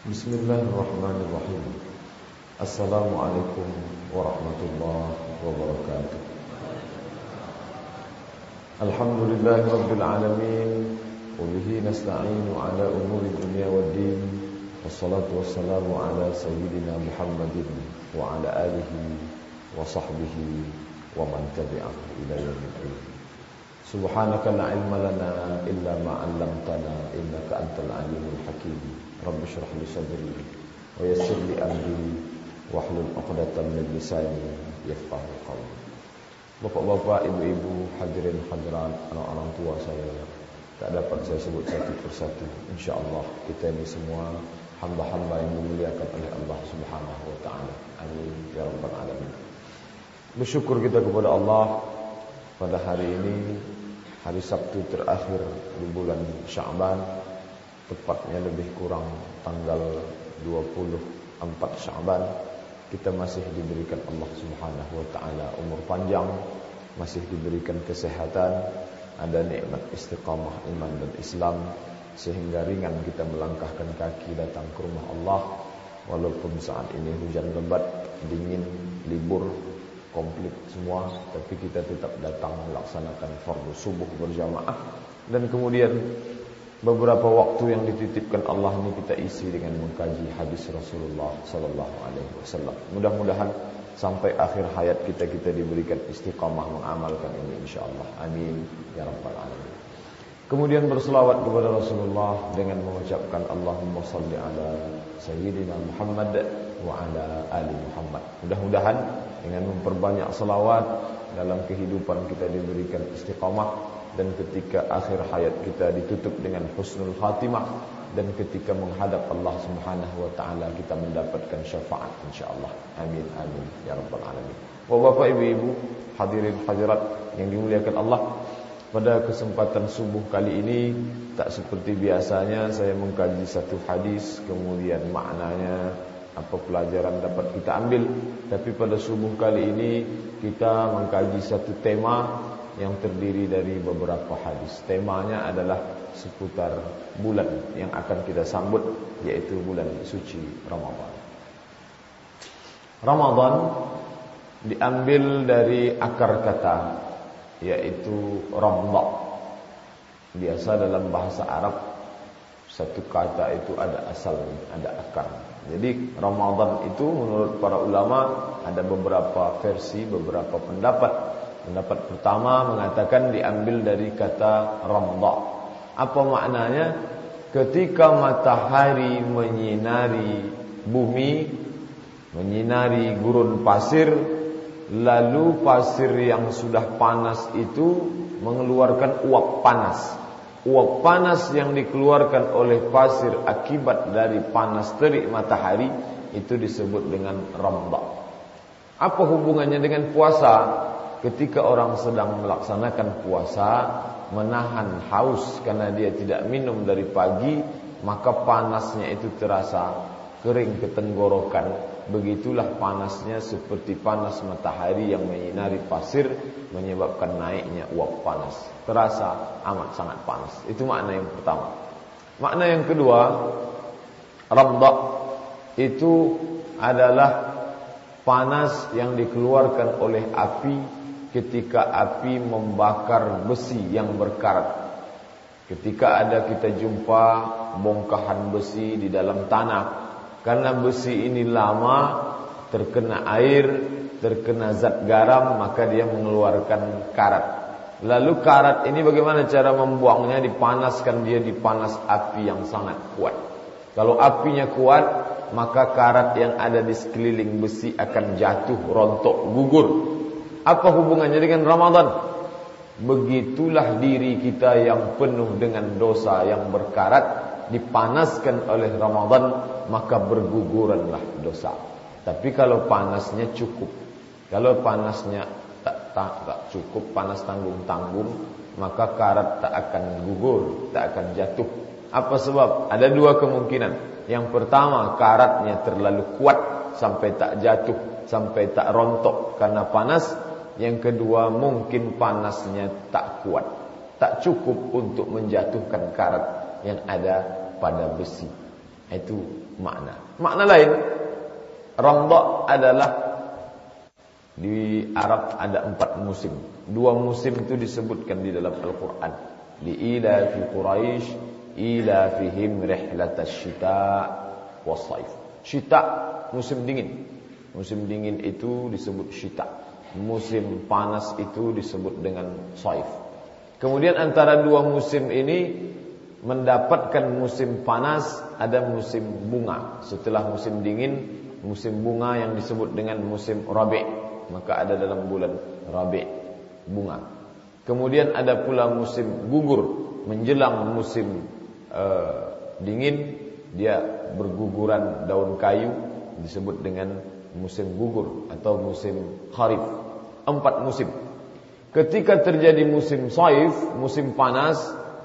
Bismillahirrahmanirrahim Assalamualaikum warahmatullahi wabarakatuh Alhamdulillahi rabbil alamin Wabihi nasta'inu ala umuri dunia wa din Wassalatu wassalamu ala sayyidina Muhammadin Wa ala alihi wa sahbihi Wa man tabi'ahu ila yamidin Subhanaka la ilma lana illa ma'allamtana Innaka antal alimul hakim Rabbi syrah li sadri wa yassir li amri wahlul 'uqdatam min lisani yafqahu qawli. Bapak-bapak, ibu-ibu, hadirin hadirat, anak-anak tua saya tak dapat saya sebut satu persatu. Insya-Allah kita ini semua hamba-hamba yang dimuliakan oleh Allah Subhanahu wa taala. Amin ya rabbal alamin. Bersyukur kita kepada Allah pada hari ini hari Sabtu terakhir di bulan Syaban tepatnya lebih kurang tanggal 24 Syaban kita masih diberikan Allah Subhanahu wa taala umur panjang masih diberikan kesehatan ada nikmat istiqamah iman dan Islam sehingga ringan kita melangkahkan kaki datang ke rumah Allah. Walaupun saat ini hujan lebat dingin libur komplit semua tapi kita tetap datang melaksanakan fardu subuh berjamaah dan kemudian beberapa waktu yang dititipkan Allah ini kita isi dengan mengkaji hadis Rasulullah sallallahu alaihi wasallam. Mudah-mudahan sampai akhir hayat kita kita diberikan istiqamah mengamalkan ini insyaallah. Amin ya rabbal alamin. Kemudian berselawat kepada Rasulullah dengan mengucapkan Allahumma salli ala sayyidina Muhammad wa ala ali Muhammad. Mudah-mudahan dengan memperbanyak selawat dalam kehidupan kita diberikan istiqamah dan ketika akhir hayat kita ditutup dengan husnul khatimah dan ketika menghadap Allah Subhanahu wa taala kita mendapatkan syafaat insyaallah. Amin amin ya rabbal alamin. Bapak ibu-ibu hadirin hadirat yang dimuliakan Allah pada kesempatan subuh kali ini tak seperti biasanya saya mengkaji satu hadis kemudian maknanya apa pelajaran dapat kita ambil tapi pada subuh kali ini kita mengkaji satu tema yang terdiri dari beberapa hadis. Temanya adalah seputar bulan yang akan kita sambut yaitu bulan suci Ramadan. Ramadan diambil dari akar kata yaitu Ramadhan. Biasa dalam bahasa Arab satu kata itu ada asal, ada akar. Jadi Ramadan itu menurut para ulama ada beberapa versi, beberapa pendapat Pendapat pertama mengatakan diambil dari kata ramda. Apa maknanya? Ketika matahari menyinari bumi, menyinari gurun pasir, lalu pasir yang sudah panas itu mengeluarkan uap panas. Uap panas yang dikeluarkan oleh pasir akibat dari panas terik matahari itu disebut dengan ramda. Apa hubungannya dengan puasa? ketika orang sedang melaksanakan puasa menahan haus karena dia tidak minum dari pagi maka panasnya itu terasa kering ketenggorokan begitulah panasnya seperti panas matahari yang menyinari pasir menyebabkan naiknya uap panas. Terasa amat sangat panas. Itu makna yang pertama. Makna yang kedua ramdak itu adalah panas yang dikeluarkan oleh api ketika api membakar besi yang berkarat. Ketika ada kita jumpa bongkahan besi di dalam tanah, karena besi ini lama terkena air, terkena zat garam, maka dia mengeluarkan karat. Lalu karat ini bagaimana cara membuangnya? Dipanaskan dia di panas api yang sangat kuat. Kalau apinya kuat, maka karat yang ada di sekeliling besi akan jatuh, rontok, gugur. Apa hubungannya dengan Ramadan? Begitulah diri kita yang penuh dengan dosa yang berkarat dipanaskan oleh Ramadan maka berguguranlah dosa. Tapi kalau panasnya cukup, kalau panasnya tak tak, tak cukup panas tanggung tanggung maka karat tak akan gugur, tak akan jatuh. Apa sebab? Ada dua kemungkinan. Yang pertama karatnya terlalu kuat sampai tak jatuh, sampai tak rontok karena panas. Yang kedua mungkin panasnya tak kuat Tak cukup untuk menjatuhkan karat yang ada pada besi Itu makna. Makna lain, Ramdah adalah di Arab ada empat musim. Dua musim itu disebutkan di dalam Al-Quran. Di ila fi Quraisy, ila fihim rihlatash shita was-saif. Shita musim dingin. Musim dingin itu disebut shita. Musim panas itu disebut dengan saif. Kemudian antara dua musim ini mendapatkan musim panas ada musim bunga. Setelah musim dingin musim bunga yang disebut dengan musim Rabi' maka ada dalam bulan Rabi' bunga. Kemudian ada pula musim gugur menjelang musim uh, dingin dia berguguran daun kayu disebut dengan musim gugur atau musim kharif. Empat musim. Ketika terjadi musim saif, musim panas,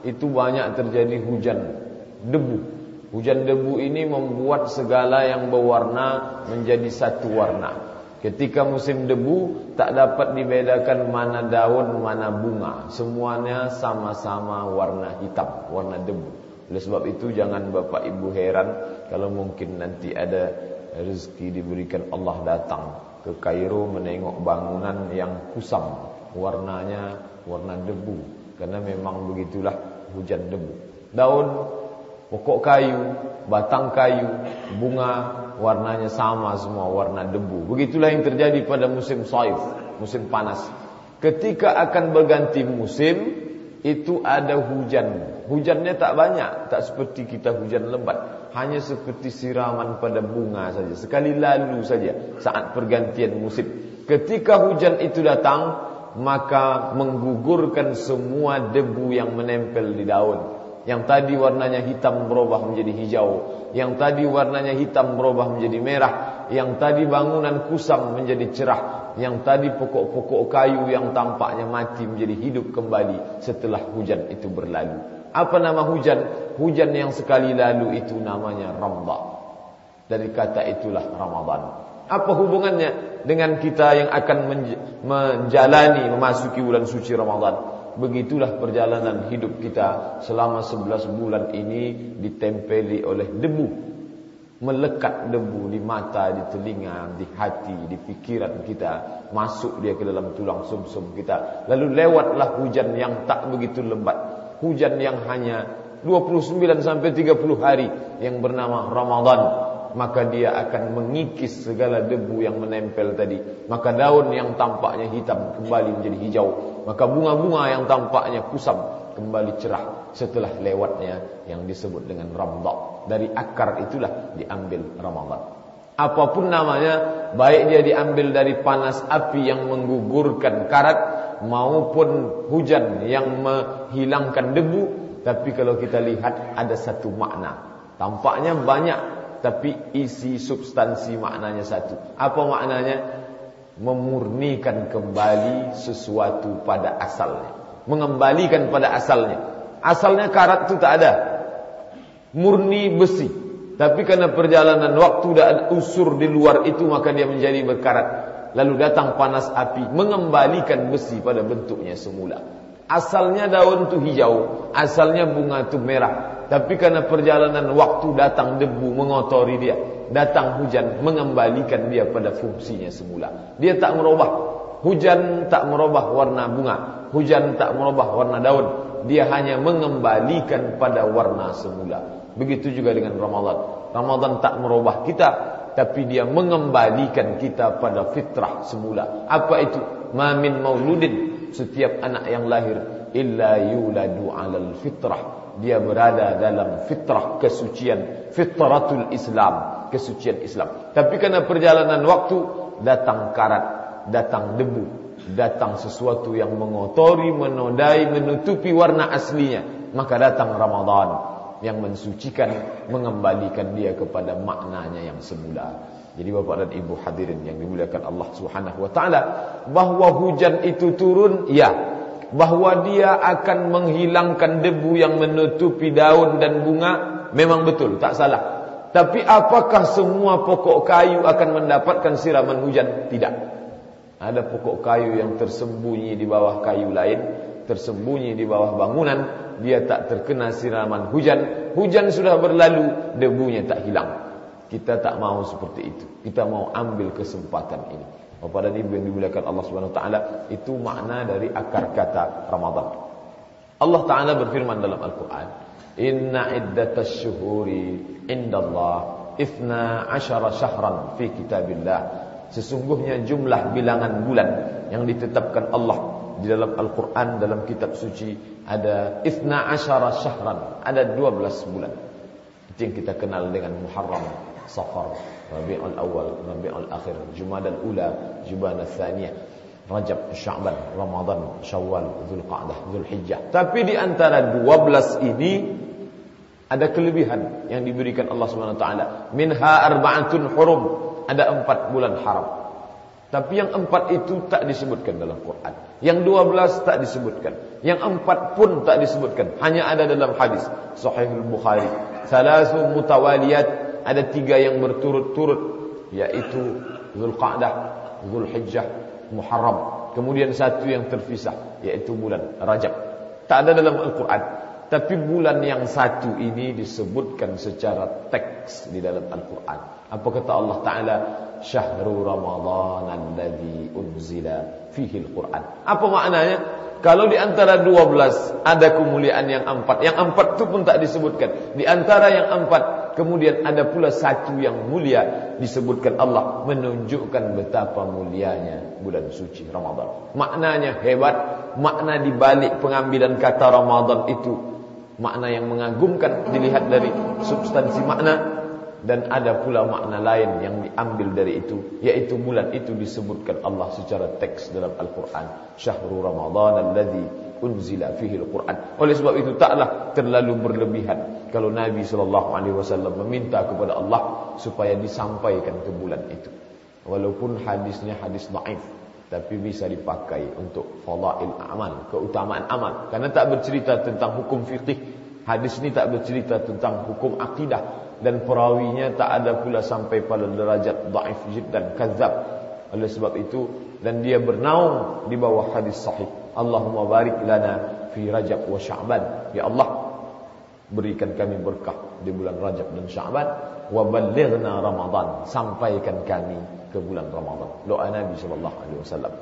itu banyak terjadi hujan debu. Hujan debu ini membuat segala yang berwarna menjadi satu warna. Ketika musim debu, tak dapat dibedakan mana daun, mana bunga. Semuanya sama-sama warna hitam, warna debu. Oleh sebab itu, jangan bapak ibu heran kalau mungkin nanti ada rezeki diberikan Allah datang ke Kairo menengok bangunan yang kusam. Warnanya warna debu. Karena memang begitulah hujan debu. Daun, pokok kayu, batang kayu, bunga, warnanya sama semua warna debu. Begitulah yang terjadi pada musim saif, musim panas. Ketika akan berganti musim, itu ada hujan. Hujannya tak banyak, tak seperti kita hujan lebat. Hanya seperti siraman pada bunga saja. Sekali lalu saja saat pergantian musim. Ketika hujan itu datang, maka menggugurkan semua debu yang menempel di daun. Yang tadi warnanya hitam berubah menjadi hijau. Yang tadi warnanya hitam berubah menjadi merah. Yang tadi bangunan kusam menjadi cerah. Yang tadi pokok-pokok kayu yang tampaknya mati menjadi hidup kembali setelah hujan itu berlalu. Apa nama hujan? Hujan yang sekali lalu itu namanya Ramadan. Dari kata itulah Ramadan. Apa hubungannya dengan kita yang akan menjalani memasuki bulan suci Ramadan? begitulah perjalanan hidup kita selama 11 bulan ini ditempeli oleh debu. Melekat debu di mata, di telinga, di hati, di pikiran kita. Masuk dia ke dalam tulang sumsum -sum kita. Lalu lewatlah hujan yang tak begitu lebat hujan yang hanya 29 sampai 30 hari yang bernama Ramadan maka dia akan mengikis segala debu yang menempel tadi. Maka daun yang tampaknya hitam kembali menjadi hijau. Maka bunga-bunga yang tampaknya kusam kembali cerah setelah lewatnya yang disebut dengan ramdak dari akar itulah diambil ramadan. Apapun namanya baik dia diambil dari panas api yang menggugurkan karat maupun hujan yang menghilangkan debu tapi kalau kita lihat ada satu makna. Tampaknya banyak tapi isi substansi maknanya satu. Apa maknanya? Memurnikan kembali sesuatu pada asalnya. Mengembalikan pada asalnya. Asalnya karat itu tak ada. Murni besi. Tapi karena perjalanan waktu dan usur di luar itu maka dia menjadi berkarat. Lalu datang panas api mengembalikan besi pada bentuknya semula. Asalnya daun itu hijau, asalnya bunga itu merah. Tapi karena perjalanan waktu datang debu mengotori dia. Datang hujan mengembalikan dia pada fungsinya semula. Dia tak merubah. Hujan tak merubah warna bunga. Hujan tak merubah warna daun. Dia hanya mengembalikan pada warna semula. Begitu juga dengan Ramadan. Ramadan tak merubah kita. Tapi dia mengembalikan kita pada fitrah semula. Apa itu? Mamin mauludin. Setiap anak yang lahir. Illa yuladu alal fitrah dia berada dalam fitrah kesucian fitratul Islam kesucian Islam. Tapi karena perjalanan waktu datang karat datang debu datang sesuatu yang mengotori menodai menutupi warna aslinya. Maka datang Ramadan yang mensucikan mengembalikan dia kepada maknanya yang semula. Jadi bapak dan ibu hadirin yang dimuliakan Allah Subhanahu wa taala bahwa hujan itu turun ya bahawa dia akan menghilangkan debu yang menutupi daun dan bunga memang betul tak salah tapi apakah semua pokok kayu akan mendapatkan siraman hujan tidak ada pokok kayu yang tersembunyi di bawah kayu lain tersembunyi di bawah bangunan dia tak terkena siraman hujan. Hujan sudah berlalu, debunya tak hilang. Kita tak mau seperti itu. Kita mau ambil kesempatan ini. Bapak dan Ibu yang dimuliakan Allah Subhanahu wa taala, itu makna dari akar kata Ramadan. Allah taala berfirman dalam Al-Qur'an, "Inna iddatasy syuhuri indallah 12 syahran fi kitabillah." Sesungguhnya jumlah bilangan bulan yang ditetapkan Allah di dalam Al-Quran dalam kitab suci ada Ithna Ashara Syahran ada 12 bulan itu yang kita kenal dengan Muharram Safar Rabi'ul Awal Rabi'ul Akhir Jumadal Ula Jumadal Thaniyah Rajab Sya'ban Ramadan Syawal Dhul Qa'dah Dhul Hijjah tapi di antara 12 ini ada kelebihan yang diberikan Allah SWT minha arba'atun hurum ada empat bulan haram tapi yang empat itu tak disebutkan dalam Quran. Yang dua belas tak disebutkan. Yang empat pun tak disebutkan. Hanya ada dalam hadis. Sahih Bukhari. Salasu mutawaliyat. Ada tiga yang berturut-turut. Yaitu Zulqa'dah, Zulhijjah, Muharram. Kemudian satu yang terpisah. Yaitu bulan Rajab. Tak ada dalam Al-Quran. Tapi bulan yang satu ini disebutkan secara teks di dalam Al-Quran. Apa kata Allah Ta'ala? Syahrul Ramadhan alladhi unzila fihi Al-Quran. Apa maknanya? Kalau di antara 12 ada kemuliaan yang empat. Yang empat itu pun tak disebutkan. Di antara yang empat, kemudian ada pula satu yang mulia disebutkan Allah. Menunjukkan betapa mulianya bulan suci Ramadhan. Maknanya hebat. Makna dibalik pengambilan kata Ramadhan itu makna yang mengagumkan dilihat dari substansi makna dan ada pula makna lain yang diambil dari itu yaitu bulan itu disebutkan Allah secara teks dalam Al-Quran syahrul ramadhan alladhi unzila fihi Al-Quran oleh sebab itu taklah terlalu berlebihan kalau Nabi SAW meminta kepada Allah supaya disampaikan ke bulan itu walaupun hadisnya hadis naif tapi bisa dipakai untuk fadail amal, keutamaan amal. Karena tak bercerita tentang hukum fikih. Hadis ini tak bercerita tentang hukum akidah dan perawinya tak ada pula sampai pada derajat dhaif dan kadzab. Oleh sebab itu dan dia bernaung di bawah hadis sahih. Allahumma barik lana fi Rajab wa Sya'ban. Ya Allah, berikan kami berkah di bulan Rajab dan Sya'ban wa ballighna Ramadan. Sampaikan kami ke bulan Ramadan. Doa Nabi sallallahu alaihi wasallam.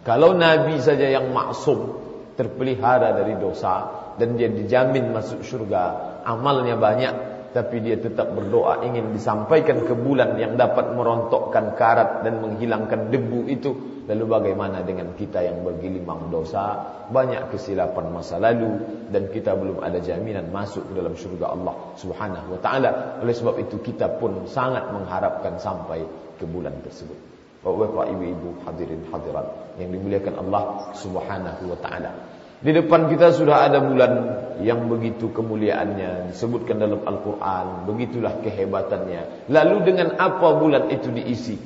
Kalau Nabi saja yang maksum terpelihara dari dosa dan dia dijamin masuk syurga, amalnya banyak tapi dia tetap berdoa ingin disampaikan ke bulan yang dapat merontokkan karat dan menghilangkan debu itu. Lalu bagaimana dengan kita yang bergilimang dosa? Banyak kesilapan masa lalu dan kita belum ada jaminan masuk ke dalam syurga Allah Subhanahu wa taala. Oleh sebab itu kita pun sangat mengharapkan sampai ke bulan tersebut. Bapak-bapak, ibu-ibu, hadirin hadirat yang dimuliakan Allah Subhanahu wa taala di depan kita sudah ada bulan yang begitu kemuliaannya disebutkan dalam Al-Quran. Begitulah kehebatannya. Lalu dengan apa bulan itu diisi?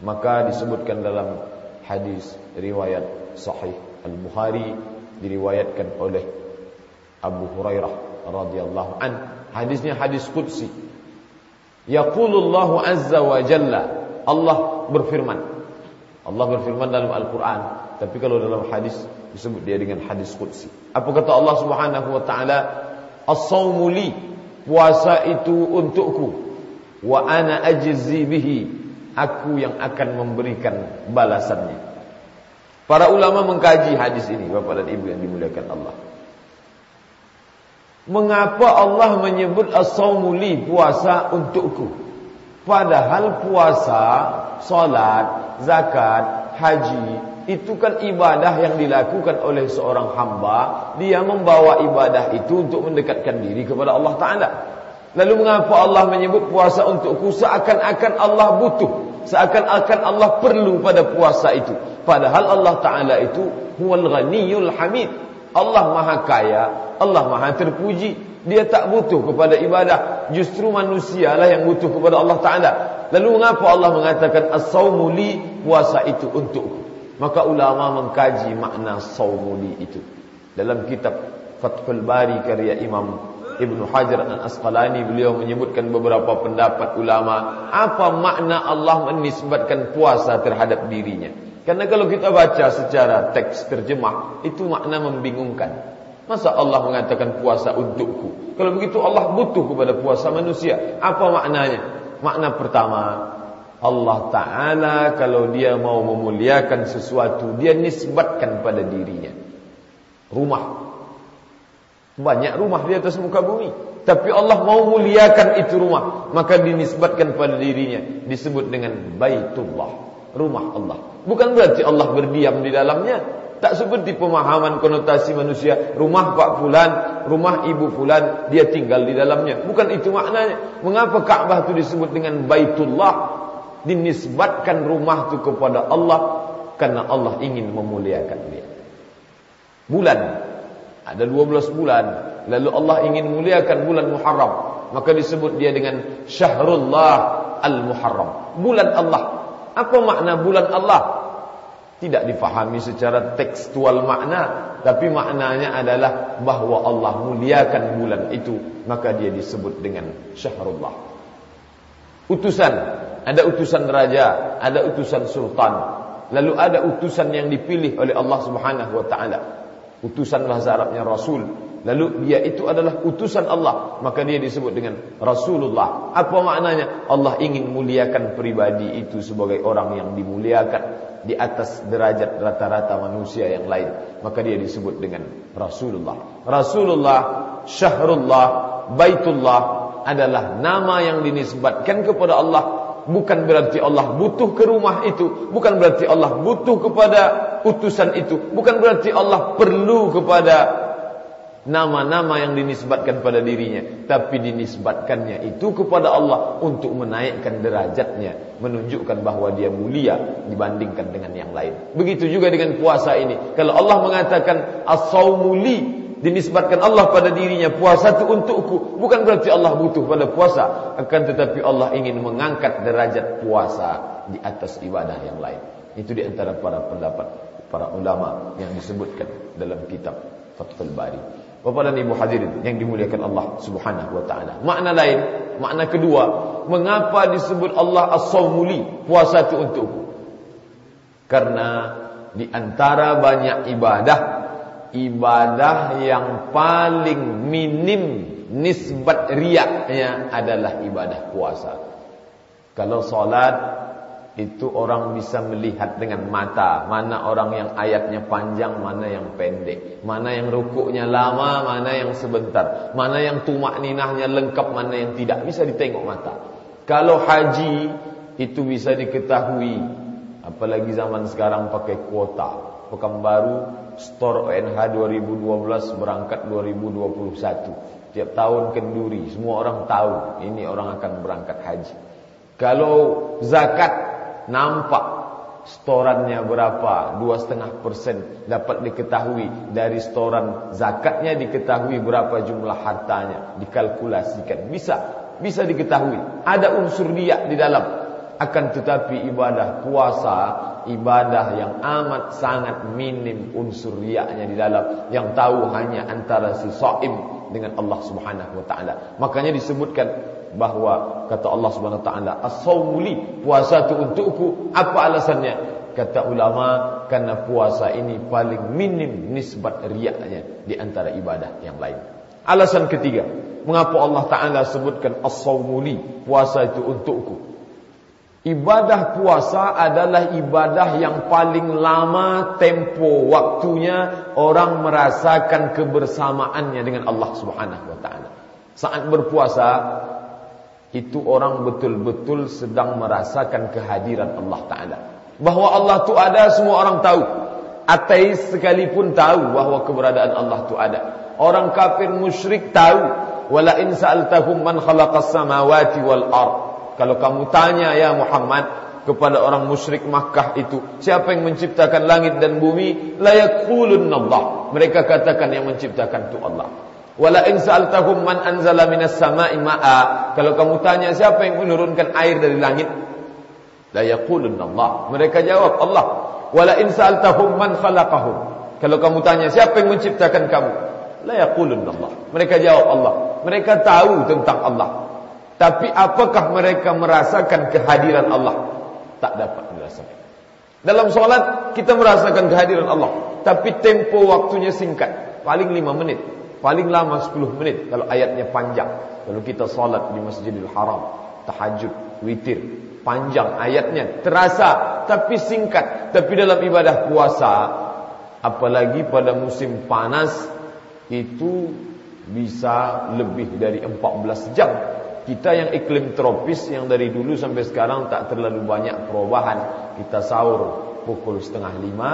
Maka disebutkan dalam hadis riwayat Sahih Al-Bukhari diriwayatkan oleh Abu Hurairah radhiyallahu an. Hadisnya hadis qudsi. Yaqulullahu azza wa jalla. Allah berfirman. Allah berfirman dalam Al-Quran. Tapi kalau dalam hadis disebut dia dengan hadis qudsi. Apa kata Allah Subhanahu wa taala? As-saumu li, puasa itu untukku. Wa ana ajzi bihi, aku yang akan memberikan balasannya. Para ulama mengkaji hadis ini, Bapak dan Ibu yang dimuliakan Allah. Mengapa Allah menyebut as-saumu li, puasa untukku? Padahal puasa, salat, zakat, haji, itu kan ibadah yang dilakukan oleh seorang hamba dia membawa ibadah itu untuk mendekatkan diri kepada Allah Taala. Lalu mengapa Allah menyebut puasa untukku? Seakan-akan Allah butuh. Seakan-akan Allah perlu pada puasa itu. Padahal Allah Taala itu huwal ghaniyul hamid. Allah maha kaya Allah maha terpuji. Dia tak butuh kepada ibadah. Justru manusialah yang butuh kepada Allah Taala. Lalu mengapa Allah mengatakan as-saumu li puasa itu untukku Maka ulama mengkaji makna saumuli itu. Dalam kitab Fathul Bari karya Imam Ibn Hajar al-Asqalani beliau menyebutkan beberapa pendapat ulama apa makna Allah menisbatkan puasa terhadap dirinya. Karena kalau kita baca secara teks terjemah itu makna membingungkan. Masa Allah mengatakan puasa untukku? Kalau begitu Allah butuh kepada puasa manusia. Apa maknanya? Makna pertama, Allah Ta'ala kalau dia mau memuliakan sesuatu, dia nisbatkan pada dirinya. Rumah. Banyak rumah di atas muka bumi. Tapi Allah mau muliakan itu rumah. Maka dinisbatkan pada dirinya. Disebut dengan Baitullah. Rumah Allah. Bukan berarti Allah berdiam di dalamnya. Tak seperti pemahaman konotasi manusia Rumah Pak Fulan Rumah Ibu Fulan Dia tinggal di dalamnya Bukan itu maknanya Mengapa Kaabah itu disebut dengan Baitullah Dinisbatkan rumah itu kepada Allah Karena Allah ingin memuliakan dia. Bulan. Ada 12 bulan. Lalu Allah ingin memuliakan bulan Muharram. Maka disebut dia dengan Syahrullah Al-Muharram. Bulan Allah. Apa makna bulan Allah? tidak difahami secara tekstual makna tapi maknanya adalah bahawa Allah muliakan bulan itu. Maka dia disebut dengan syahrullah. Utusan ada utusan raja ada utusan sultan. Lalu ada utusan yang dipilih oleh Allah Subhanahu wa taala. Utusan bahasa Arabnya rasul. Lalu dia itu adalah utusan Allah. Maka dia disebut dengan rasulullah. Apa maknanya? Allah ingin muliakan pribadi itu sebagai orang yang dimuliakan di atas derajat rata-rata manusia yang lain. Maka dia disebut dengan Rasulullah. Rasulullah Syahrullah Baitullah adalah nama yang dinisbatkan kepada Allah bukan berarti Allah butuh ke rumah itu. Bukan berarti Allah butuh kepada utusan itu. Bukan berarti Allah perlu kepada nama-nama yang dinisbatkan pada dirinya. Tapi dinisbatkannya itu kepada Allah untuk menaikkan derajatnya. Menunjukkan bahawa dia mulia dibandingkan dengan yang lain. Begitu juga dengan puasa ini. Kalau Allah mengatakan as-saumuli dinisbatkan Allah pada dirinya puasa itu untukku bukan berarti Allah butuh pada puasa akan tetapi Allah ingin mengangkat derajat puasa di atas ibadah yang lain itu di antara para pendapat para ulama yang disebutkan dalam kitab Fathul Bari Bapak dan Ibu hadirin yang dimuliakan Allah Subhanahu wa taala. Makna lain, makna kedua, mengapa disebut Allah As-Saumuli, puasa itu untukku? Karena di antara banyak ibadah, ibadah yang paling minim nisbat riaknya adalah ibadah puasa. Kalau salat itu orang bisa melihat dengan mata. Mana orang yang ayatnya panjang mana yang pendek. Mana yang rukuknya lama mana yang sebentar. Mana yang tumak ninahnya lengkap mana yang tidak. Bisa ditengok mata. Kalau haji itu bisa diketahui. Apalagi zaman sekarang pakai kuota. Pekanbaru store ONH 2012 berangkat 2021 tiap tahun kenduri semua orang tahu ini orang akan berangkat haji. Kalau zakat nampak storannya berapa dua setengah persen dapat diketahui. Dari storan zakatnya diketahui berapa jumlah hartanya dikalkulasikan. Bisa bisa diketahui. Ada unsur dia di dalam. Akan tetapi ibadah puasa ibadah yang amat sangat minim unsur riaknya di dalam yang tahu hanya antara si saim dengan Allah Subhanahu wa taala. Makanya disebutkan bahawa kata Allah Subhanahu wa taala as-saumuli puasa itu untukku. Apa alasannya? Kata ulama karena puasa ini paling minim nisbat riaknya di antara ibadah yang lain. Alasan ketiga mengapa Allah taala sebutkan as-saumuli puasa itu untukku Ibadah puasa adalah ibadah yang paling lama tempo waktunya orang merasakan kebersamaannya dengan Allah Subhanahu wa taala. Saat berpuasa itu orang betul-betul sedang merasakan kehadiran Allah Ta'ala. Bahawa Allah itu ada, semua orang tahu. Ateis sekalipun tahu bahawa keberadaan Allah itu ada. Orang kafir musyrik tahu. Wala in sa'altahum man khalaqas samawati wal ard. Kalau kamu tanya ya Muhammad kepada orang musyrik Makkah itu, siapa yang menciptakan langit dan bumi? La yaqulun Allah. Mereka katakan yang menciptakan itu Allah. Wala in sa'altahum man anzala minas sama'i ma'a. Kalau kamu tanya siapa yang menurunkan air dari langit? La yaqulun Allah. Mereka jawab Allah. Wala in sa'altahum man khalaqahum. Kalau kamu tanya siapa yang menciptakan kamu? La yaqulun Allah. Mereka jawab Allah. Mereka tahu tentang Allah. Tapi apakah mereka merasakan kehadiran Allah? Tak dapat merasakan. Dalam solat kita merasakan kehadiran Allah, tapi tempo waktunya singkat. paling 5 menit, paling lama 10 menit kalau ayatnya panjang. Kalau kita salat di Masjidil Haram, tahajud, witir, panjang ayatnya, terasa tapi singkat. Tapi dalam ibadah puasa, apalagi pada musim panas itu bisa lebih dari 14 jam. Kita yang iklim tropis yang dari dulu sampai sekarang tak terlalu banyak perubahan. Kita sahur pukul setengah lima,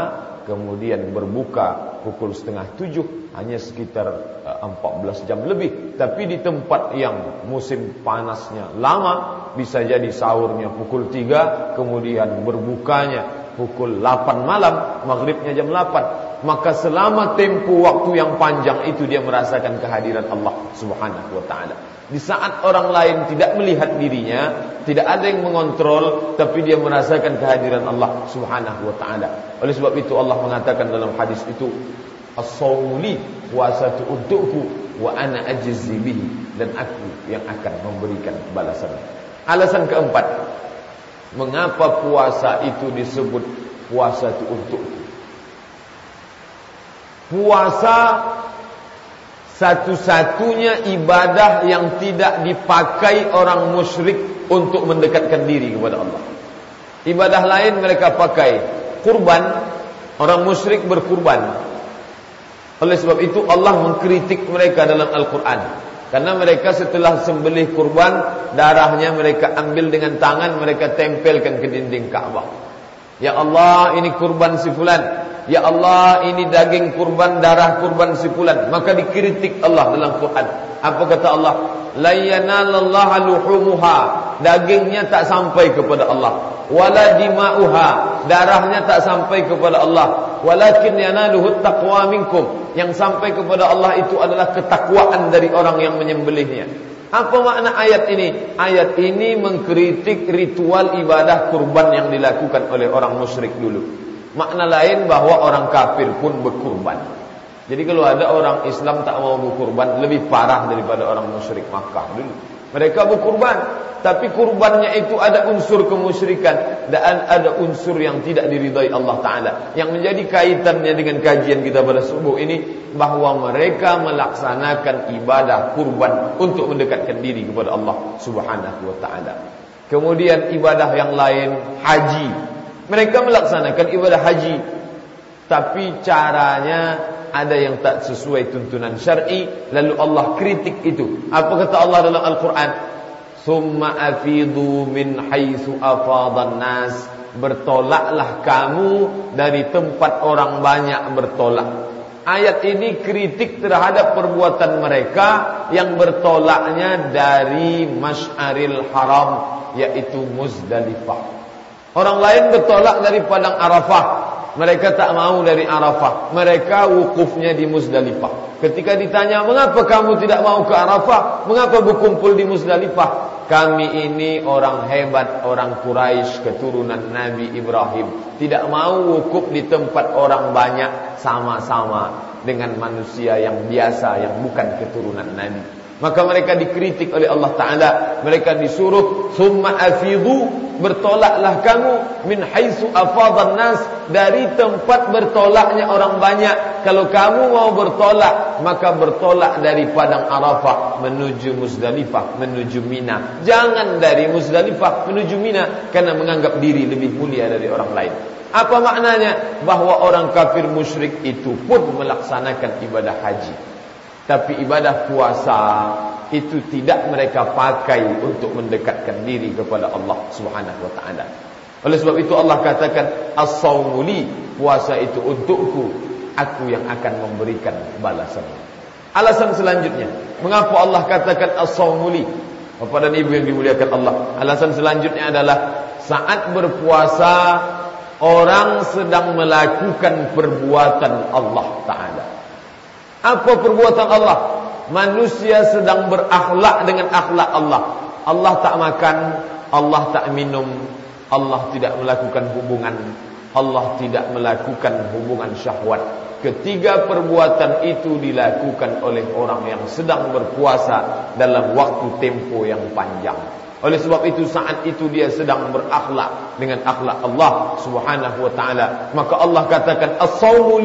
kemudian berbuka pukul setengah tujuh, hanya sekitar uh, empat belas jam lebih. Tapi di tempat yang musim panasnya lama, bisa jadi sahurnya pukul tiga, kemudian berbukanya pukul lapan malam, maghribnya jam lapan. Maka selama tempo waktu yang panjang itu dia merasakan kehadiran Allah subhanahu wa ta'ala. Di saat orang lain tidak melihat dirinya, tidak ada yang mengontrol, tapi dia merasakan kehadiran Allah Subhanahu wa taala. Oleh sebab itu Allah mengatakan dalam hadis itu, "As-sawli puasa itu untukku wa ana ajzi bihi" dan aku yang akan memberikan balasan. Alasan keempat, mengapa puasa itu disebut puasa itu untukku? Puasa satu-satunya ibadah yang tidak dipakai orang musyrik untuk mendekatkan diri kepada Allah. Ibadah lain mereka pakai kurban, orang musyrik berkurban. Oleh sebab itu Allah mengkritik mereka dalam Al-Quran. Karena mereka setelah sembelih kurban, darahnya mereka ambil dengan tangan, mereka tempelkan ke dinding Ka'bah. Ya Allah, ini kurban si fulan. Ya Allah ini daging kurban darah kurban sipulan maka dikritik Allah dalam Quran. Apa kata Allah? La yanalallaha luhumuha. Dagingnya tak sampai kepada Allah. Wala dima'uha. Darahnya tak sampai kepada Allah. Walakin yanaluhu taqwa minkum. Yang sampai kepada Allah itu adalah ketakwaan dari orang yang menyembelihnya. Apa makna ayat ini? Ayat ini mengkritik ritual ibadah kurban yang dilakukan oleh orang musyrik dulu Makna lain bahawa orang kafir pun berkurban. Jadi kalau ada orang Islam tak mau berkurban lebih parah daripada orang musyrik Makkah dulu. Mereka berkurban, tapi kurbannya itu ada unsur kemusyrikan dan ada unsur yang tidak diridai Allah Taala. Yang menjadi kaitannya dengan kajian kita pada subuh ini bahawa mereka melaksanakan ibadah kurban untuk mendekatkan diri kepada Allah Subhanahu wa taala. Kemudian ibadah yang lain haji mereka melaksanakan ibadah haji. Tapi caranya ada yang tak sesuai tuntunan syar'i Lalu Allah kritik itu. Apa kata Allah dalam Al-Quran? Thumma afidu min haythu afadan nas Bertolaklah kamu dari tempat orang banyak bertolak. Ayat ini kritik terhadap perbuatan mereka Yang bertolaknya dari Mash'aril Haram Yaitu Muzdalifah Orang lain bertolak dari padang Arafah. Mereka tak mau dari Arafah. Mereka wukufnya di Muzdalifah. Ketika ditanya, mengapa kamu tidak mau ke Arafah? Mengapa berkumpul di Muzdalifah? Kami ini orang hebat, orang Quraisy keturunan Nabi Ibrahim. Tidak mau wukuf di tempat orang banyak sama-sama dengan manusia yang biasa, yang bukan keturunan Nabi. Maka mereka dikritik oleh Allah Ta'ala. Mereka disuruh Thumma afidu Bertolaklah kamu Min haisu afadan nas Dari tempat bertolaknya orang banyak. Kalau kamu mau bertolak Maka bertolak dari padang Arafah Menuju Muzdalifah Menuju Mina. Jangan dari Muzdalifah Menuju Mina Karena menganggap diri lebih mulia dari orang lain. Apa maknanya? Bahawa orang kafir musyrik itu pun Melaksanakan ibadah haji tapi ibadah puasa itu tidak mereka pakai untuk mendekatkan diri kepada Allah Subhanahu wa taala. Oleh sebab itu Allah katakan as-saumuli puasa itu untukku, aku yang akan memberikan balasan. Alasan selanjutnya, mengapa Allah katakan as-saumuli? Bapak dan Ibu yang dimuliakan Allah. Alasan selanjutnya adalah saat berpuasa orang sedang melakukan perbuatan Allah taala. Apa perbuatan Allah? Manusia sedang berakhlak dengan akhlak Allah. Allah tak makan, Allah tak minum, Allah tidak melakukan hubungan, Allah tidak melakukan hubungan syahwat. Ketiga perbuatan itu dilakukan oleh orang yang sedang berpuasa dalam waktu tempo yang panjang. Oleh sebab itu saat itu dia sedang berakhlak dengan akhlak Allah Subhanahu wa taala. Maka Allah katakan as-saumu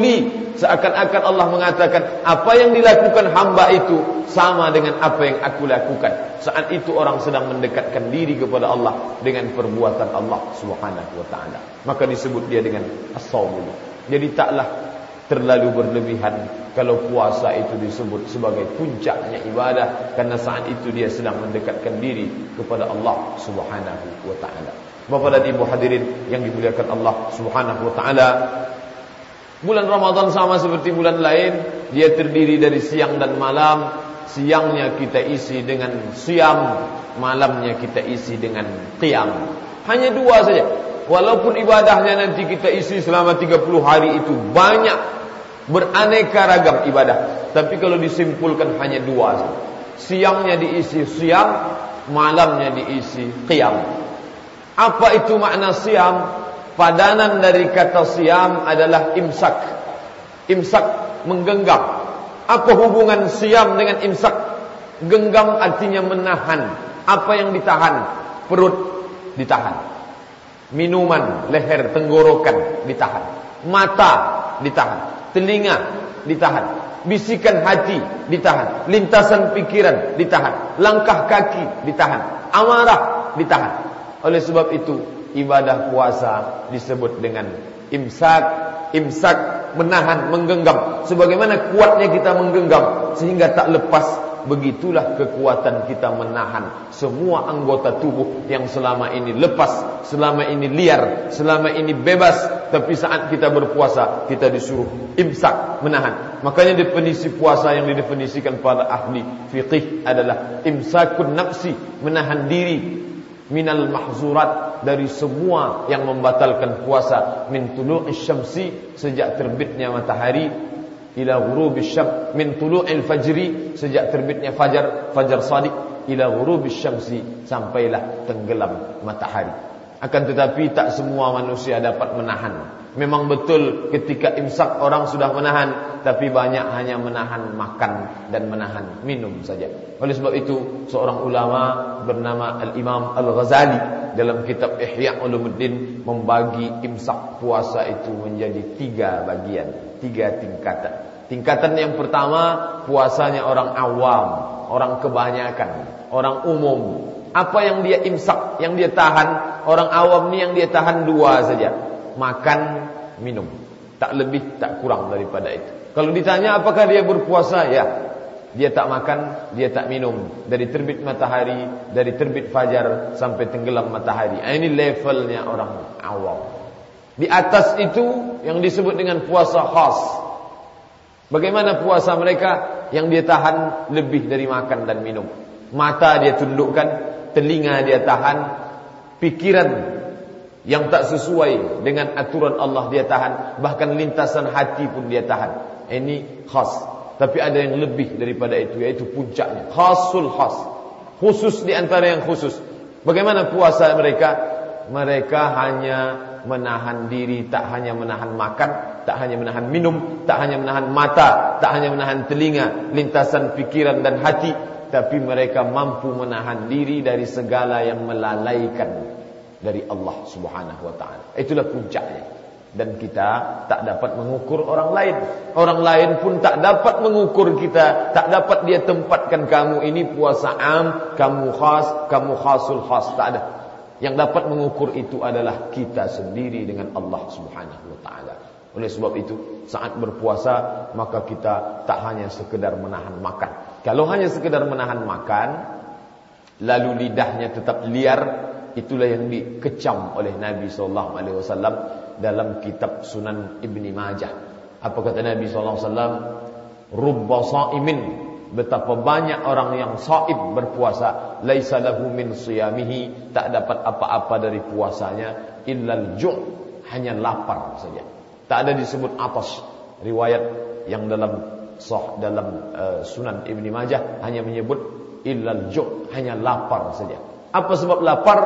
seakan-akan Allah mengatakan apa yang dilakukan hamba itu sama dengan apa yang aku lakukan. Saat itu orang sedang mendekatkan diri kepada Allah dengan perbuatan Allah Subhanahu wa taala. Maka disebut dia dengan as-saumu. Jadi taklah terlalu berlebihan kalau puasa itu disebut sebagai puncaknya ibadah karena saat itu dia sedang mendekatkan diri kepada Allah Subhanahu wa taala. Bapak dan Ibu hadirin yang dimuliakan Allah Subhanahu wa taala, bulan Ramadan sama seperti bulan lain, dia terdiri dari siang dan malam. Siangnya kita isi dengan siam, malamnya kita isi dengan qiyam. Hanya dua saja. Walaupun ibadahnya nanti kita isi selama 30 hari itu banyak beraneka ragam ibadah. Tapi kalau disimpulkan hanya dua siangnya diisi siang malamnya diisi qiyam. Apa itu makna siam? Padanan dari kata siam adalah imsak. Imsak menggenggam. Apa hubungan siam dengan imsak? Genggam artinya menahan. Apa yang ditahan? Perut ditahan. Minuman leher tenggorokan ditahan. Mata ditahan telinga ditahan, bisikan hati ditahan, lintasan pikiran ditahan, langkah kaki ditahan, amarah ditahan. Oleh sebab itu ibadah puasa disebut dengan imsak, imsak menahan, menggenggam. Sebagaimana kuatnya kita menggenggam sehingga tak lepas begitulah kekuatan kita menahan semua anggota tubuh yang selama ini lepas, selama ini liar, selama ini bebas, tapi saat kita berpuasa kita disuruh imsak menahan. Makanya definisi puasa yang didefinisikan para ahli fiqih adalah imsakun nafsi, menahan diri minal mahzurat dari semua yang membatalkan puasa min tulu'is syamsi sejak terbitnya matahari ila ghurubis syam min tulu'il fajri sejak terbitnya fajar fajar shadiq ila ghurubis syamsi sampailah tenggelam matahari. Akan tetapi tak semua manusia dapat menahan. Memang betul ketika imsak orang sudah menahan tapi banyak hanya menahan makan dan menahan minum saja. Oleh sebab itu seorang ulama bernama al-Imam Al-Ghazali dalam kitab Ihya Ulumuddin membagi imsak puasa itu menjadi tiga bagian tiga tingkatan. Tingkatan yang pertama puasanya orang awam, orang kebanyakan, orang umum. Apa yang dia imsak, yang dia tahan, orang awam ni yang dia tahan dua saja. Makan, minum. Tak lebih, tak kurang daripada itu. Kalau ditanya apakah dia berpuasa, ya. Dia tak makan, dia tak minum. Dari terbit matahari, dari terbit fajar sampai tenggelam matahari. Ini levelnya orang awam. Di atas itu yang disebut dengan puasa khas. Bagaimana puasa mereka yang dia tahan lebih dari makan dan minum. Mata dia tundukkan, telinga dia tahan, pikiran yang tak sesuai dengan aturan Allah dia tahan, bahkan lintasan hati pun dia tahan. Ini khas. Tapi ada yang lebih daripada itu, yaitu puncaknya. Khasul khas. Khusus di antara yang khusus. Bagaimana puasa mereka? Mereka hanya menahan diri tak hanya menahan makan, tak hanya menahan minum, tak hanya menahan mata, tak hanya menahan telinga, lintasan pikiran dan hati, tapi mereka mampu menahan diri dari segala yang melalaikan dari Allah Subhanahu wa taala. Itulah puncaknya. Dan kita tak dapat mengukur orang lain. Orang lain pun tak dapat mengukur kita, tak dapat dia tempatkan kamu ini puasa am, kamu khas, kamu khasul khas, tak ada. Yang dapat mengukur itu adalah kita sendiri dengan Allah Subhanahu wa taala. Oleh sebab itu, saat berpuasa maka kita tak hanya sekedar menahan makan. Kalau hanya sekedar menahan makan, lalu lidahnya tetap liar, itulah yang dikecam oleh Nabi sallallahu alaihi wasallam dalam kitab Sunan Ibni Majah. Apa kata Nabi sallallahu alaihi wasallam? Rubba sha'imin betapa banyak orang yang saib berpuasa laisa lahu min siyamihi tak dapat apa-apa dari puasanya illal ju' hanya lapar saja tak ada disebut atas riwayat yang dalam sah dalam uh, sunan ibni majah hanya menyebut illal ju' hanya lapar saja apa sebab lapar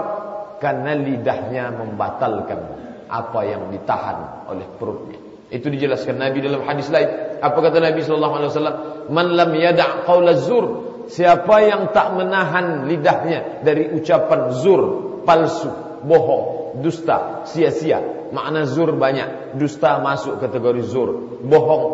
karena lidahnya membatalkan apa yang ditahan oleh perutnya itu dijelaskan Nabi dalam hadis lain. Apa kata Nabi sallallahu alaihi wasallam? Man lam yada' qaula zur Siapa yang tak menahan lidahnya dari ucapan zur, palsu, bohong, dusta, sia-sia. Makna zur banyak. Dusta masuk kategori zur. Bohong,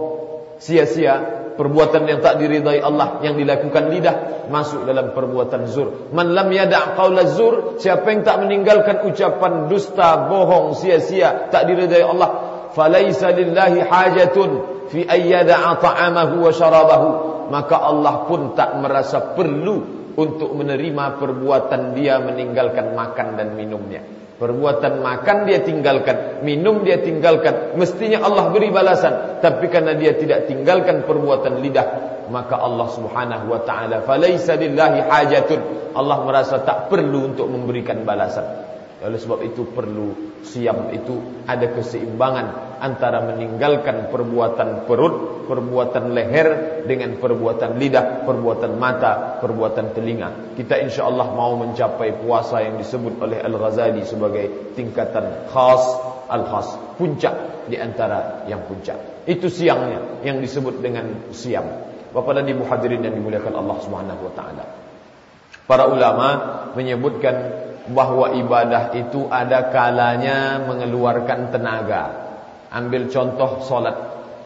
sia-sia. Perbuatan yang tak diridai Allah yang dilakukan lidah masuk dalam perbuatan zur. Man lam yada' qawla zur, siapa yang tak meninggalkan ucapan dusta, bohong, sia-sia, tak diridai Allah, falaisa lillahi hajatun fi ayyada'a ta'amahu wa syarabahu maka Allah pun tak merasa perlu untuk menerima perbuatan dia meninggalkan makan dan minumnya perbuatan makan dia tinggalkan minum dia tinggalkan mestinya Allah beri balasan. Tapi karena dia tidak tinggalkan perbuatan lidah maka Allah Subhanahu wa taala falaisa lillahi hajatun. Allah merasa tak perlu untuk memberikan balasan oleh sebab itu perlu siam itu ada keseimbangan antara meninggalkan perbuatan perut, perbuatan leher dengan perbuatan lidah, perbuatan mata, perbuatan telinga. Kita insya Allah mau mencapai puasa yang disebut oleh Al-Ghazali sebagai tingkatan khas al-khas, puncak di antara yang puncak. Itu siangnya yang disebut dengan siam. Bapak dan Ibu hadirin yang dimuliakan Allah Subhanahu wa taala. Para ulama menyebutkan bahawa ibadah itu ada kalanya mengeluarkan tenaga. Ambil contoh solat.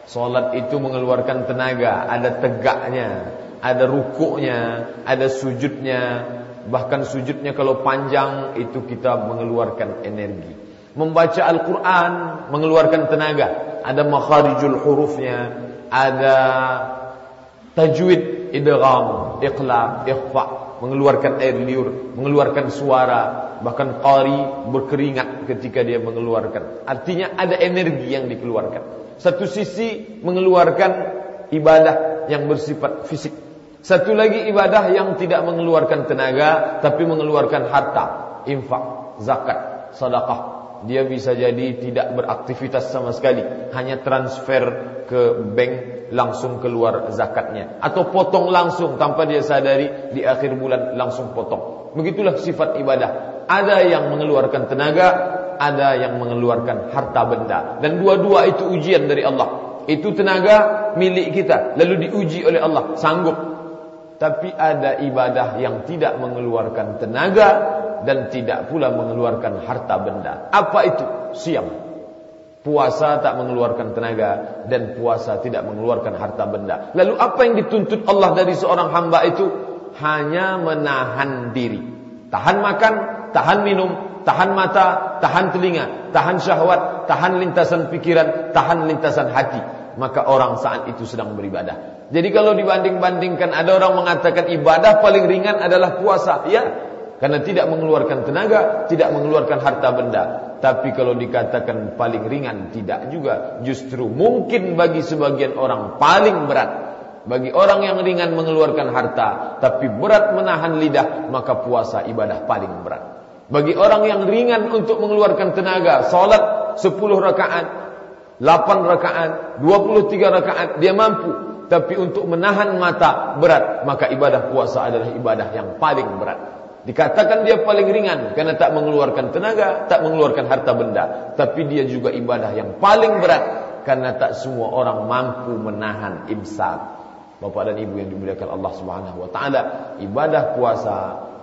Solat itu mengeluarkan tenaga, ada tegaknya, ada rukuknya, ada sujudnya. Bahkan sujudnya kalau panjang itu kita mengeluarkan energi. Membaca Al-Quran mengeluarkan tenaga. Ada makharijul hurufnya, ada tajwid, idgham, iqlab, ikhfa' mengeluarkan air liur, mengeluarkan suara, bahkan qari berkeringat ketika dia mengeluarkan. Artinya ada energi yang dikeluarkan. Satu sisi mengeluarkan ibadah yang bersifat fisik. Satu lagi ibadah yang tidak mengeluarkan tenaga tapi mengeluarkan harta, infak, zakat, sedekah. Dia bisa jadi tidak beraktivitas sama sekali, hanya transfer ke bank langsung keluar zakatnya atau potong langsung tanpa dia sadari di akhir bulan langsung potong. Begitulah sifat ibadah. Ada yang mengeluarkan tenaga, ada yang mengeluarkan harta benda dan dua-dua itu ujian dari Allah. Itu tenaga milik kita lalu diuji oleh Allah, sanggup. Tapi ada ibadah yang tidak mengeluarkan tenaga dan tidak pula mengeluarkan harta benda. Apa itu? Siang. Puasa tak mengeluarkan tenaga dan puasa tidak mengeluarkan harta benda. Lalu apa yang dituntut Allah dari seorang hamba itu? Hanya menahan diri. Tahan makan, tahan minum, tahan mata, tahan telinga, tahan syahwat, tahan lintasan pikiran, tahan lintasan hati. Maka orang saat itu sedang beribadah. Jadi kalau dibanding-bandingkan ada orang mengatakan ibadah paling ringan adalah puasa. Ya, karena tidak mengeluarkan tenaga, tidak mengeluarkan harta benda. Tapi kalau dikatakan paling ringan, tidak juga. Justru mungkin bagi sebagian orang paling berat. Bagi orang yang ringan mengeluarkan harta, tapi berat menahan lidah, maka puasa ibadah paling berat. Bagi orang yang ringan untuk mengeluarkan tenaga, salat 10 rakaat, 8 rakaat, 23 rakaat, dia mampu. Tapi untuk menahan mata berat, maka ibadah puasa adalah ibadah yang paling berat. Dikatakan dia paling ringan karena tak mengeluarkan tenaga, tak mengeluarkan harta benda, tapi dia juga ibadah yang paling berat karena tak semua orang mampu menahan imsak. Bapak dan Ibu yang dimuliakan Allah Subhanahu wa taala, ibadah puasa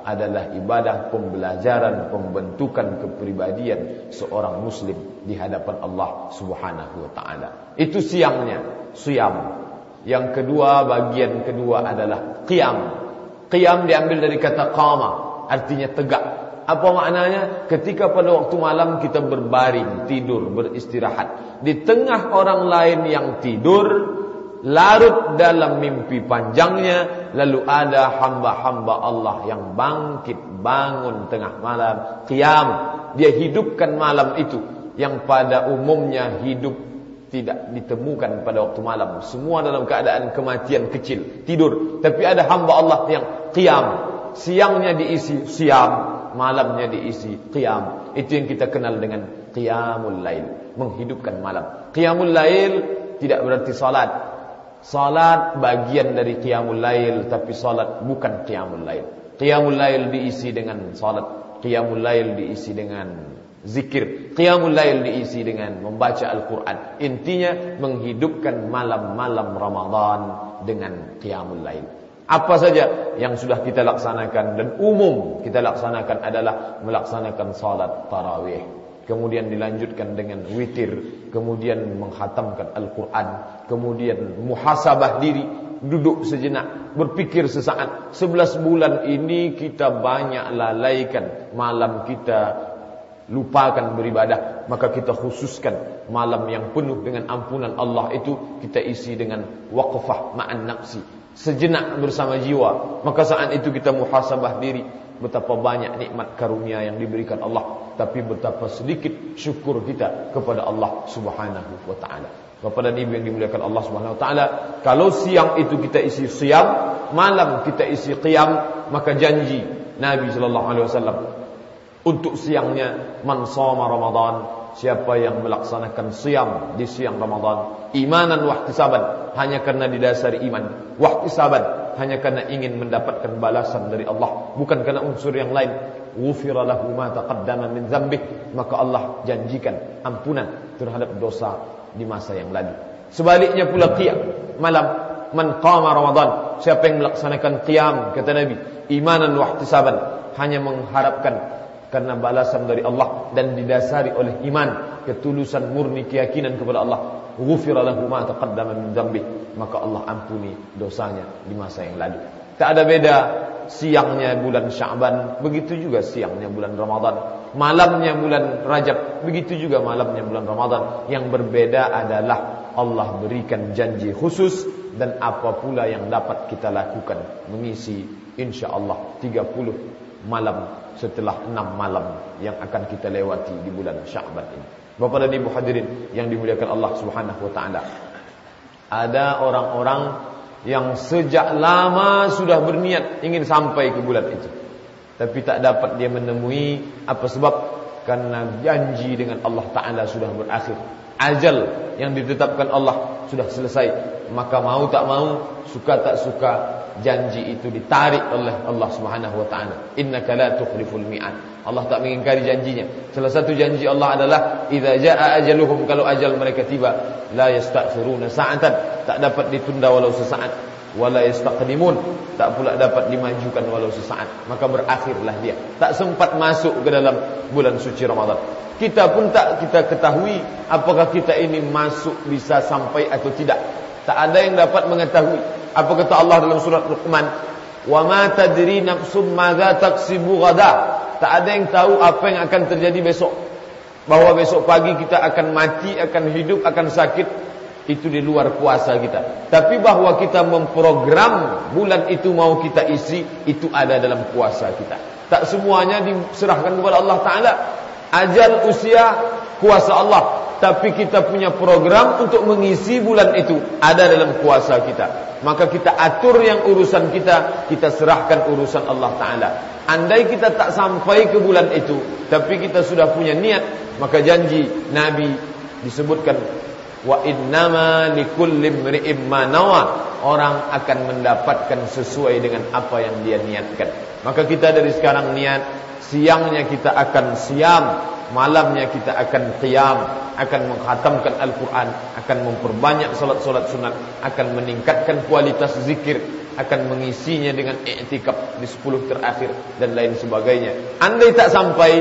adalah ibadah pembelajaran pembentukan kepribadian seorang muslim di hadapan Allah Subhanahu wa taala. Itu siangnya, siam. Yang kedua, bagian kedua adalah qiyam. Qiyam diambil dari kata qama, artinya tegak. Apa maknanya? Ketika pada waktu malam kita berbaring, tidur, beristirahat. Di tengah orang lain yang tidur, larut dalam mimpi panjangnya, lalu ada hamba-hamba Allah yang bangkit, bangun tengah malam, qiyam. Dia hidupkan malam itu yang pada umumnya hidup tidak ditemukan pada waktu malam. Semua dalam keadaan kematian kecil, tidur. Tapi ada hamba Allah yang qiyam, siangnya diisi siam, malamnya diisi qiyam. Itu yang kita kenal dengan qiyamul lail, menghidupkan malam. Qiyamul lail tidak berarti salat. Salat bagian dari qiyamul lail tapi salat bukan qiyamul lail. Qiyamul lail diisi dengan salat, qiyamul lail diisi dengan zikir, qiyamul lail diisi dengan membaca Al-Qur'an. Intinya menghidupkan malam-malam Ramadan dengan qiyamul lail. Apa saja yang sudah kita laksanakan dan umum kita laksanakan adalah melaksanakan salat tarawih. Kemudian dilanjutkan dengan witir, kemudian menghatamkan Al-Quran, kemudian muhasabah diri, duduk sejenak, berpikir sesaat. Sebelas bulan ini kita banyak lalaikan malam kita lupakan beribadah maka kita khususkan malam yang penuh dengan ampunan Allah itu kita isi dengan waqfah ma'an nafsi sejenak bersama jiwa maka saat itu kita muhasabah diri betapa banyak nikmat karunia yang diberikan Allah tapi betapa sedikit syukur kita kepada Allah Subhanahu wa taala. Bapak dan Ibu yang dimuliakan Allah Subhanahu wa taala kalau siang itu kita isi siam malam kita isi qiyam maka janji Nabi sallallahu alaihi wasallam untuk siangnya man shoma ramadan siapa yang melaksanakan siam di siang Ramadan imanan wahtisaban hanya karena didasari iman. Wahtisaban hanya karena ingin mendapatkan balasan dari Allah bukan karena unsur yang lain. Ghufira lahu ma taqaddama min dzambih maka Allah janjikan ampunan terhadap dosa di masa yang lalu. Sebaliknya pula qiyam malam man qama ramadan siapa yang melaksanakan qiyam kata nabi imanan wahtisaban hanya mengharapkan karena balasan dari Allah dan didasari oleh iman ketulusan murni keyakinan kepada Allah. Ghufira lahu ma taqaddama min dhanbi. Maka Allah ampuni dosanya di masa yang lalu. Tak ada beda siangnya bulan Sya'ban begitu juga siangnya bulan Ramadan. Malamnya bulan Rajab begitu juga malamnya bulan Ramadan. Yang berbeda adalah Allah berikan janji khusus dan apa pula yang dapat kita lakukan. Mengisi insyaallah 30 malam setelah enam malam yang akan kita lewati di bulan Sya'ban ini. Bapak dan Ibu hadirin yang dimuliakan Allah Subhanahu wa taala. Ada orang-orang yang sejak lama sudah berniat ingin sampai ke bulan itu. Tapi tak dapat dia menemui apa sebab? Karena janji dengan Allah taala sudah berakhir. Ajal yang ditetapkan Allah sudah selesai. Maka mau tak mau, suka tak suka, janji itu ditarik oleh Allah Subhanahu wa taala. Innaka la tukhliful mi'ad. Allah tak mengingkari janjinya. Salah satu janji Allah adalah idza jaa ajaluhum kalau ajal mereka tiba la yastaghfiruna sa'atan tak dapat ditunda walau sesaat wala yastaqdimun tak pula dapat dimajukan walau sesaat maka berakhirlah dia tak sempat masuk ke dalam bulan suci Ramadan kita pun tak kita ketahui apakah kita ini masuk bisa sampai atau tidak tak ada yang dapat mengetahui apa kata Allah dalam surat Luqman? Wa ma tadri nafsum madza taksibu ghada. Tak ada yang tahu apa yang akan terjadi besok. Bahawa besok pagi kita akan mati, akan hidup, akan sakit. Itu di luar kuasa kita. Tapi bahawa kita memprogram bulan itu mau kita isi, itu ada dalam kuasa kita. Tak semuanya diserahkan kepada Allah Ta'ala. Ajal usia kuasa Allah tapi kita punya program untuk mengisi bulan itu ada dalam kuasa kita maka kita atur yang urusan kita kita serahkan urusan Allah taala andai kita tak sampai ke bulan itu tapi kita sudah punya niat maka janji nabi disebutkan wa innama likulli imri'in ma nawa. Orang akan mendapatkan sesuai dengan apa yang dia niatkan. Maka kita dari sekarang niat siangnya kita akan siam malamnya kita akan qiyam akan menghatamkan Al-Quran akan memperbanyak solat-solat sunat akan meningkatkan kualitas zikir akan mengisinya dengan i'tikaf di 10 terakhir dan lain sebagainya. Andai tak sampai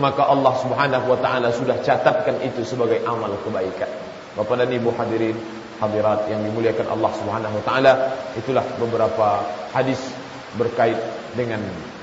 maka Allah Subhanahu wa taala sudah catatkan itu sebagai amal kebaikan Bapak dan Ibu hadirin hadirat yang dimuliakan Allah Subhanahu wa taala itulah beberapa hadis berkait dengan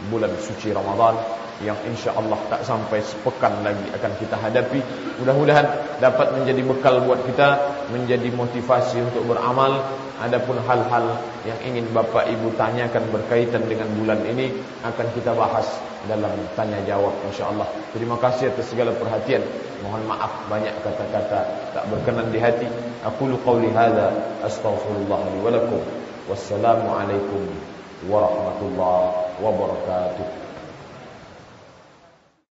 bulan suci Ramadan yang insya Allah tak sampai sepekan lagi akan kita hadapi. Mudah-mudahan dapat menjadi bekal buat kita, menjadi motivasi untuk beramal. Adapun hal-hal yang ingin Bapak Ibu tanyakan berkaitan dengan bulan ini akan kita bahas dalam tanya jawab insya Allah. Terima kasih atas segala perhatian. Mohon maaf banyak kata-kata tak berkenan di hati. Aku lu qauli hadza astaghfirullah li wa lakum. Wassalamualaikum warahmatullahi wabarakatuh.